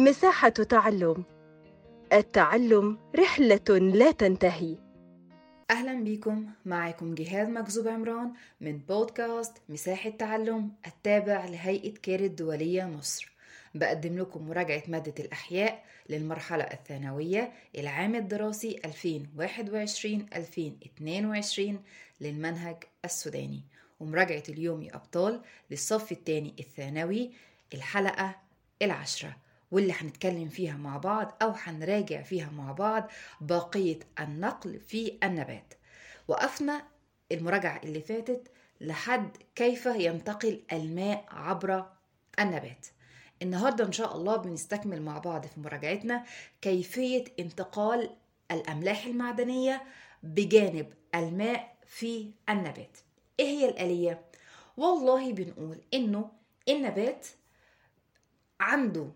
مساحة تعلم. التعلم رحلة لا تنتهي. أهلا بكم. معكم جهاد مكذوب عمران من بودكاست مساحة تعلم التابع لهيئة كير الدولية مصر. بقدم لكم مراجعة مادة الأحياء للمرحلة الثانوية العام الدراسي 2021-2022 للمنهج السوداني. ومراجعة اليوم يا أبطال للصف الثاني الثانوي الحلقة العشرة واللي هنتكلم فيها مع بعض أو هنراجع فيها مع بعض باقية النقل في النبات. وقفنا المراجعة اللي فاتت لحد كيف ينتقل الماء عبر النبات. النهاردة إن شاء الله بنستكمل مع بعض في مراجعتنا كيفية انتقال الأملاح المعدنية بجانب الماء في النبات. إيه هي الآلية؟ والله بنقول إنه النبات عنده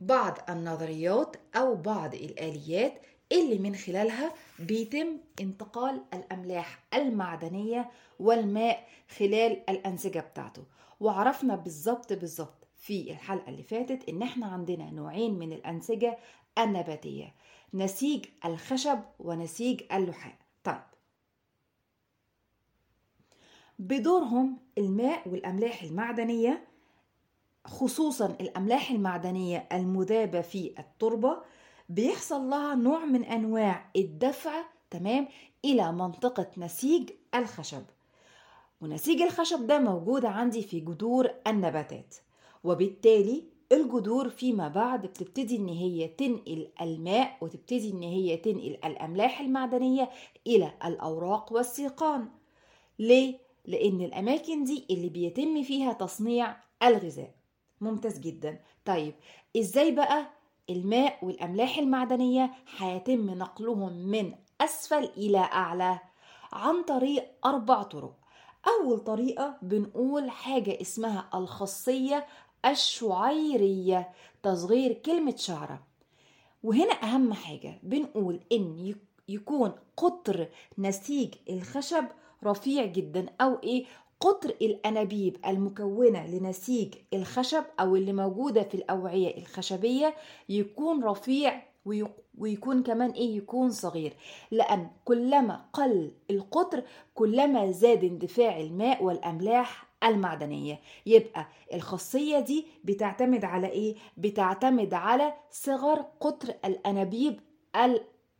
بعض النظريات أو بعض الآليات اللي من خلالها بيتم انتقال الأملاح المعدنية والماء خلال الأنسجة بتاعته. وعرفنا بالظبط بالظبط في الحلقة اللي فاتت إن إحنا عندنا نوعين من الأنسجة النباتية نسيج الخشب ونسيج اللحاء. طيب. بدورهم الماء والأملاح المعدنية خصوصا الأملاح المعدنية المذابة في التربة بيحصل لها نوع من أنواع الدفع تمام إلى منطقة نسيج الخشب. ونسيج الخشب ده موجود عندي في جذور النباتات وبالتالي الجذور فيما بعد بتبتدي إن هي تنقل الماء وتبتدي إن هي تنقل الأملاح المعدنية إلى الأوراق والسيقان. ليه؟ لأن الأماكن دي اللي بيتم فيها تصنيع الغذاء. ممتاز جدا. طيب إزاي بقى الماء والأملاح المعدنية هيتم نقلهم من أسفل إلى أعلى عن طريق أربع طرق؟ أول طريقة بنقول حاجة اسمها الخاصية الشعيرية تصغير كلمة شعرة. وهنا أهم حاجة بنقول إن يكون قطر نسيج الخشب رفيع جدا أو إيه؟ قطر الأنابيب المكونة لنسيج الخشب أو اللي موجودة في الأوعية الخشبية يكون رفيع ويكون كمان إيه يكون صغير. لأن كلما قل القطر كلما زاد اندفاع الماء والأملاح المعدنية. يبقى الخاصية دي بتعتمد على إيه؟ بتعتمد على صغر قطر الأنابيب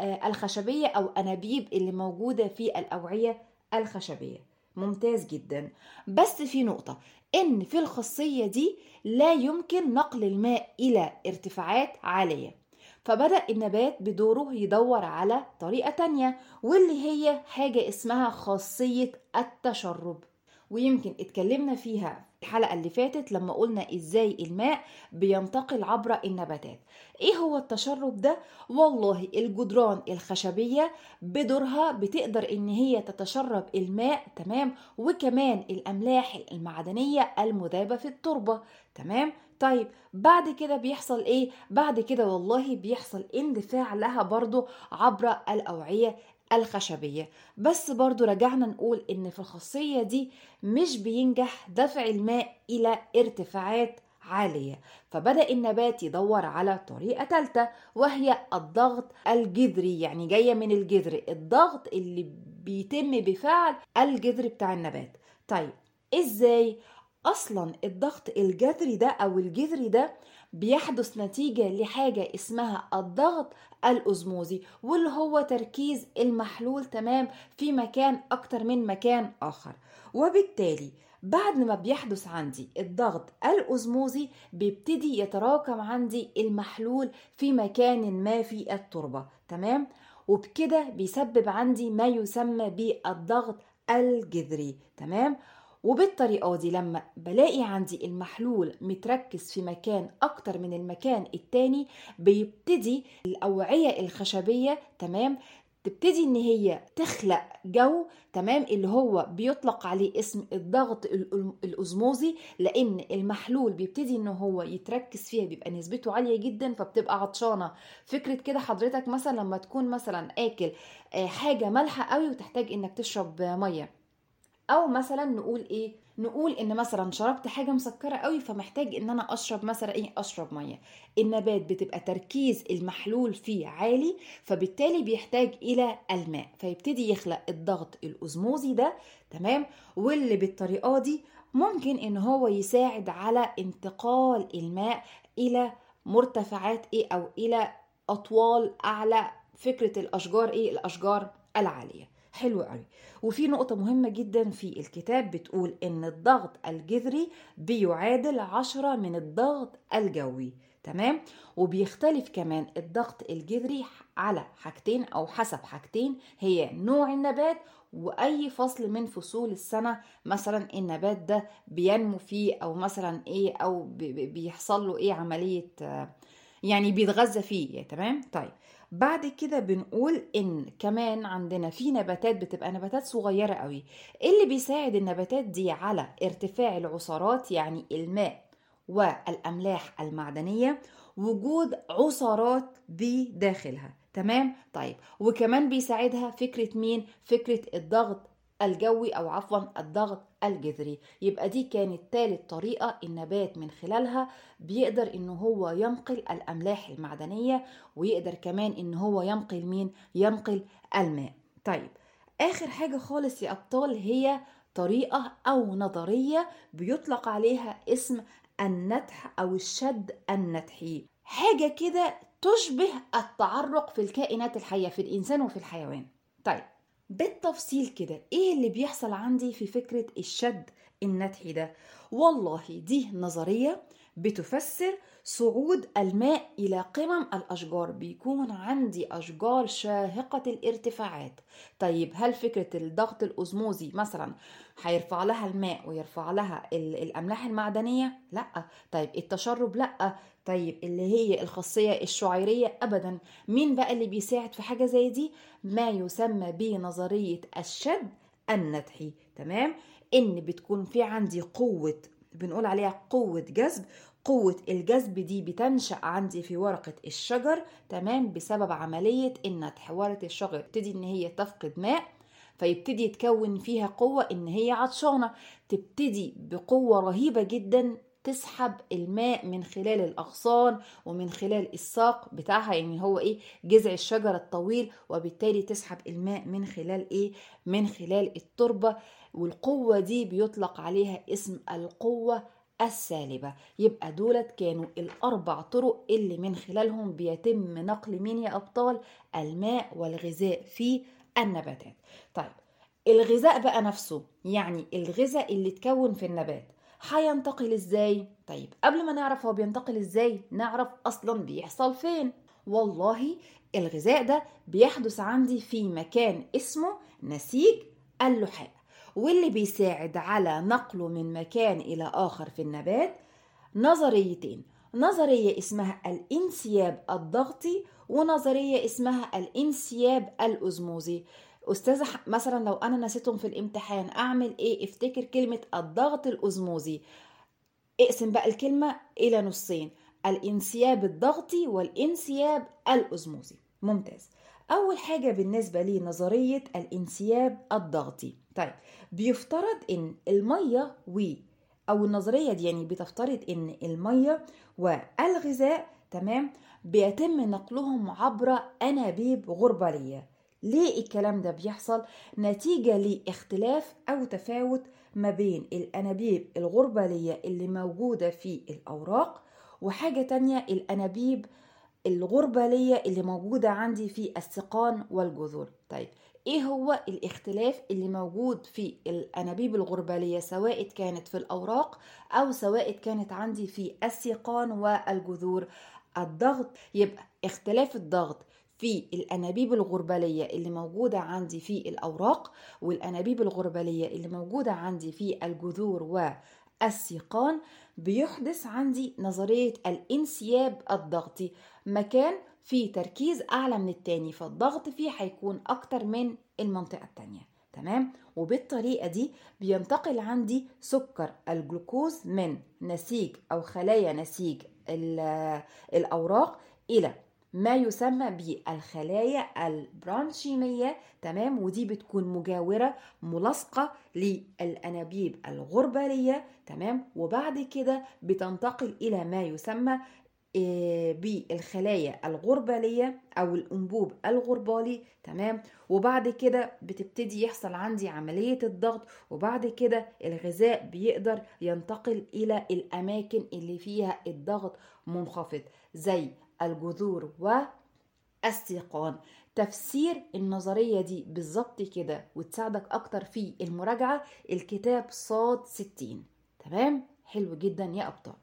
الخشبية أو أنابيب اللي موجودة في الأوعية الخشبية. ممتاز جدا. بس في نقطة إن في الخاصية دي لا يمكن نقل الماء إلى ارتفاعات عالية. فبدأ النبات بدوره يدور على طريقة تانية واللي هي حاجة اسمها خاصية التشرب. ويمكن اتكلمنا فيها الحلقة اللي فاتت لما قلنا إزاي الماء بينتقل عبر النباتات. إيه هو التشرب ده؟ والله الجدران الخشبية بدورها بتقدر ان هي تتشرب الماء تمام؟ وكمان الاملاح المعدنية المذابة في التربة تمام؟ طيب بعد كده بيحصل إيه؟ بعد كده والله بيحصل اندفاع لها برضو عبر الأوعية الخشبية. بس برضو رجعنا نقول إن في الخاصية دي مش بينجح دفع الماء إلى ارتفاعات عالية. فبدأ النبات يدور على طريقة ثالثة وهي الضغط الجذري. يعني جاية من الجذر. الضغط اللي بيتم بفعل الجذر بتاع النبات. طيب إزاي أصلا الضغط الجذري ده أو الجذري ده بيحدث نتيجة لحاجة اسمها الضغط الأزموزي واللي هو تركيز المحلول تمام في مكان أكتر من مكان آخر. وبالتالي بعد ما بيحدث عندي الضغط الأزموزي بيبتدي يتراكم عندي المحلول في مكان ما في التربة تمام؟ وبكده بيسبب عندي ما يسمى بالضغط الجذري تمام؟ وبالطريقة دي لما بلاقي عندي المحلول متركز في مكان أكتر من المكان التاني بيبتدي الأوعية الخشبية تمام؟ تبتدي إن هي تخلق جو تمام؟ اللي هو بيطلق عليه اسم الضغط الازموزي لأن المحلول بيبتدي إن هو يتركز فيها بيبقى نسبته عالية جدا فبتبقى عطشانة. فكرة كده حضرتك مثلا لما تكون مثلا آكل حاجة مالحة قوي وتحتاج إنك تشرب مية. أو مثلا نقول إيه نقول إن مثلا شربت حاجة مسكرة قوي فمحتاج إن أنا أشرب مثلا إيه أشرب مية. النبات بتبقى تركيز المحلول فيه عالي فبالتالي بيحتاج إلى الماء فيبتدي يخلق الضغط الأوزموزي ده تمام؟ واللي بالطريقة دي ممكن إن هو يساعد على انتقال الماء إلى مرتفعات إيه أو إلى أطوال أعلى فكرة الأشجار إيه الأشجار العالية. حلو قوي. وفي نقطة مهمة جدا في الكتاب بتقول إن الضغط الجذري بيعادل عشرة من الضغط الجوي تمام؟ وبيختلف كمان الضغط الجذري على حاجتين أو حسب حاجتين هي نوع النبات وأي فصل من فصول السنة مثلا النبات ده بينمو فيه أو مثلا إيه أو بيحصل له إيه عملية يعني بيتغذى فيه تمام؟ طيب بعد كده بنقول إن كمان عندنا في نباتات بتبقى نباتات صغيرة قوي. اللي بيساعد النباتات دي على ارتفاع العصارات؟ يعني الماء والأملاح المعدنية وجود عصارات بداخلها تمام؟ طيب وكمان بيساعدها فكرة مين؟ فكرة الضغط الجوي أو عفوا الضغط الجذري. يبقى دي كانت تالت طريقة النبات من خلالها بيقدر ان هو ينقل الأملاح المعدنية ويقدر كمان إن هو ينقل مين؟ ينقل الماء. طيب آخر حاجة خالص يا أبطال هي طريقة أو نظرية بيطلق عليها اسم النتح أو الشد النتحي. حاجة كده تشبه التعرق في الكائنات الحية في الإنسان وفي الحيوان. طيب بالتفصيل كده إيه اللي بيحصل عندي في فكرة الشد النتحي ده؟ والله دي نظرية بتفسر صعود الماء إلى قمم الأشجار بيكون عندي أشجار شاهقة الارتفاعات. طيب هل فكرة الضغط الأزموزي مثلا هيرفع لها الماء ويرفع لها الأملاح المعدنية؟ لأ. طيب التشرب؟ لأ. طيب اللي هي الخاصية الشعيرية أبدا. مين بقى اللي بيساعد في حاجة زي دي؟ ما يسمى بنظرية الشد النتحي تمام؟ إن بتكون في عندي قوة بنقول عليها قوة جذب. قوة الجذب دي بتنشأ عندي في ورقة الشجر تمام؟ بسبب عملية النتح. ورقة الشجر تبتدي إن هي تفقد ماء فيبتدي يتكون فيها قوة إن هي عطشانة. تبتدي بقوة رهيبة جدا تسحب الماء من خلال الأغصان ومن خلال الساق بتاعها يعني هو إيه؟ جذع الشجرة الطويل وبالتالي تسحب الماء من خلال إيه؟ من خلال التربة. والقوة دي بيطلق عليها اسم القوة السالبة. يبقى دولت كانوا الأربع طرق اللي من خلالهم بيتم نقل مين يا أبطال الماء والغذاء في النباتات. طيب الغذاء بقى نفسه يعني الغذاء اللي اتكون في النبات. هينتقل إزاي؟ طيب قبل ما نعرف هو بينتقل إزاي نعرف أصلا بيحصل فين. والله الغذاء ده بيحدث عندي في مكان اسمه نسيج اللحاء واللي بيساعد على نقله من مكان إلى آخر في النبات نظريتين. نظرية اسمها الانسياب الضغطي ونظرية اسمها الانسياب الأزموزي أستاذة مثلا لو أنا نسيتهم في الامتحان أعمل إيه؟ أفتكر كلمة الضغط الأزموزي اقسم بقى الكلمة إلى نصين الانسياب الضغطي والانسياب الأزموزي ممتاز. أول حاجة بالنسبة لي نظرية الانسياب الضغطي. طيب بيفترض إن المية و أو النظرية دي يعني بتفترض إن المية والغذاء تمام بيتم نقلهم عبر أنابيب غربالية. ليه الكلام ده بيحصل؟ نتيجة لاختلاف أو تفاوت ما بين الأنابيب الغربالية اللي موجودة في الأوراق وحاجة تانية الأنابيب الغربالية اللي موجودة عندي في السقان والجذور. طيب إيه هو الاختلاف اللي موجود في الأنابيب الغربالية سواء كانت في الأوراق أو سواء كانت عندي في السيقان والجذور؟ الضغط يبقى اختلاف الضغط في الأنابيب الغرباليه اللي موجودة عندي في الأوراق والأنابيب الغرباليه اللي موجودة عندي في الجذور والسيقان بيحدث عندي نظرية الانسياب الضغطي. مكان في تركيز أعلى من التاني فالضغط فيه هيكون أكتر من المنطقة التانية. تمام؟ وبالطريقة دي بينتقل عندي سكر الجلوكوز من نسيج أو خلايا نسيج الأوراق إلى ما يسمى بالخلايا البرانشيمية. تمام؟ ودي بتكون مجاورة ملاصقة للأنابيب الغربالية. تمام؟ وبعد كده بتنتقل إلى ما يسمى آه، بالخلايا الغربالية أو الأنبوب الغربالي. تمام؟ وبعد كده بتبتدي يحصل عندي عملية الضغط. وبعد كده الغذاء بيقدر ينتقل إلى الأماكن اللي فيها الضغط منخفض زي الجذور والسيقان. تفسير النظرية دي بالظبط كده وتساعدك أكتر في المراجعة. الكتاب صاد 60 تمام؟ حلو جدا يا أبطال.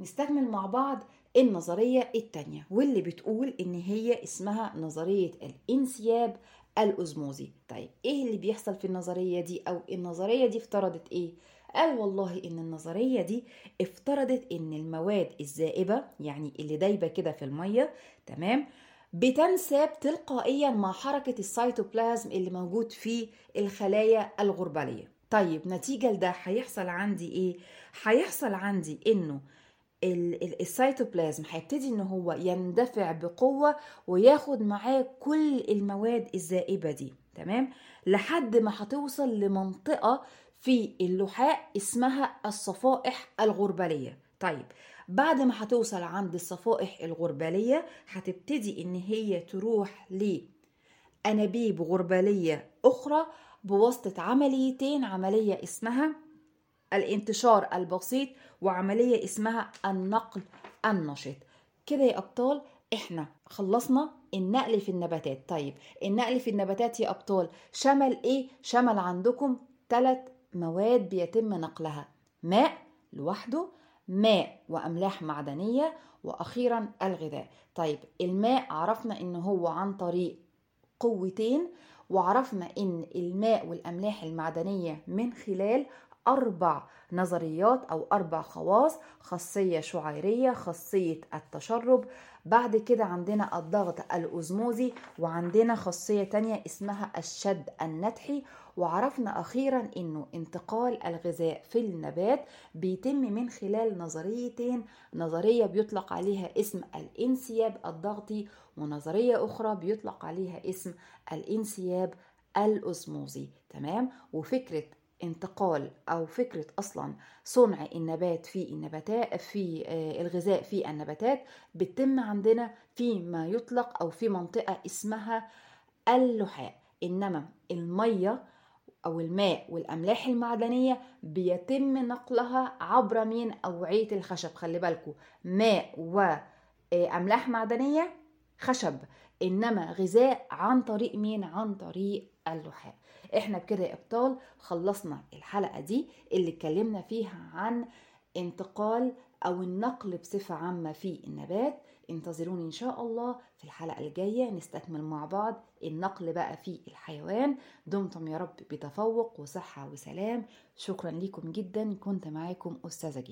نستكمل مع بعض النظرية التانية واللي بتقول إن هي اسمها نظرية الانسياب الأزموزي طيب إيه اللي بيحصل في النظرية دي؟ أو النظرية دي افترضت إيه؟ قال والله إن النظرية دي افترضت إن المواد الزائبة يعني اللي دايبة كده في المية تمام بتنساب تلقائيا مع حركة السيتوبلازم اللي موجود في الخلايا الغربالية طيب نتيجة لده هيحصل عندي إيه؟ هيحصل عندي إنه ال- ال- السيتوبلازم هيبتدي إن هو يندفع بقوة وياخد معاه كل المواد الزائبة دي تمام لحد ما هتوصل لمنطقة في اللحاء اسمها الصفائح الغربالية. طيب بعد ما هتوصل عند الصفائح الغربالية هتبتدي إن هي تروح لأنابيب غربالية أخرى بواسطة عمليتين عملية اسمها الانتشار البسيط وعملية اسمها النقل النشط كده يا أبطال إحنا خلصنا النقل في النباتات. طيب النقل في النباتات يا أبطال شمل إيه؟ شمل عندكم ثلاث مواد بيتم نقلها. ماء لوحده ماء وأملاح معدنية وأخيرا الغذاء. طيب الماء عرفنا إن هو عن طريق قوتين وعرفنا إن الماء والأملاح المعدنية من خلال أربع نظريات أو أربع خواص خاصية شعيرية خاصية التشرب. بعد كده عندنا الضغط الأزموزي وعندنا خاصية تانية اسمها الشد النتحي. وعرفنا أخيرا أنه انتقال الغذاء في النبات بيتم من خلال نظريتين. نظرية بيطلق عليها اسم الانسياب الضغطي ونظرية أخرى بيطلق عليها اسم الانسياب الأزموزي تمام؟ وفكرة انتقال أو فكرة أصلا صنع النبات في النباتات في آه، الغذاء في النباتات بتتم عندنا في ما يطلق أو في منطقة اسمها اللحاء. إنما المية أو الماء والأملاح المعدنية بيتم نقلها عبر مين؟ أوعية الخشب. خلي بالكم ماء واملاح معدنية خشب. إنما غذاء عن طريق مين؟ عن طريق اللحاء إحنا بكده يا إبطال خلصنا الحلقة دي اللي اتكلمنا فيها عن انتقال أو النقل بصفة عامة في النبات. انتظروني إن شاء الله في الحلقة الجاية نستكمل مع بعض النقل بقى في الحيوان. دمتم يا رب بتفوق وصحة وسلام. شكرا لكم جدا. كنت معاكم أستاذة جيهان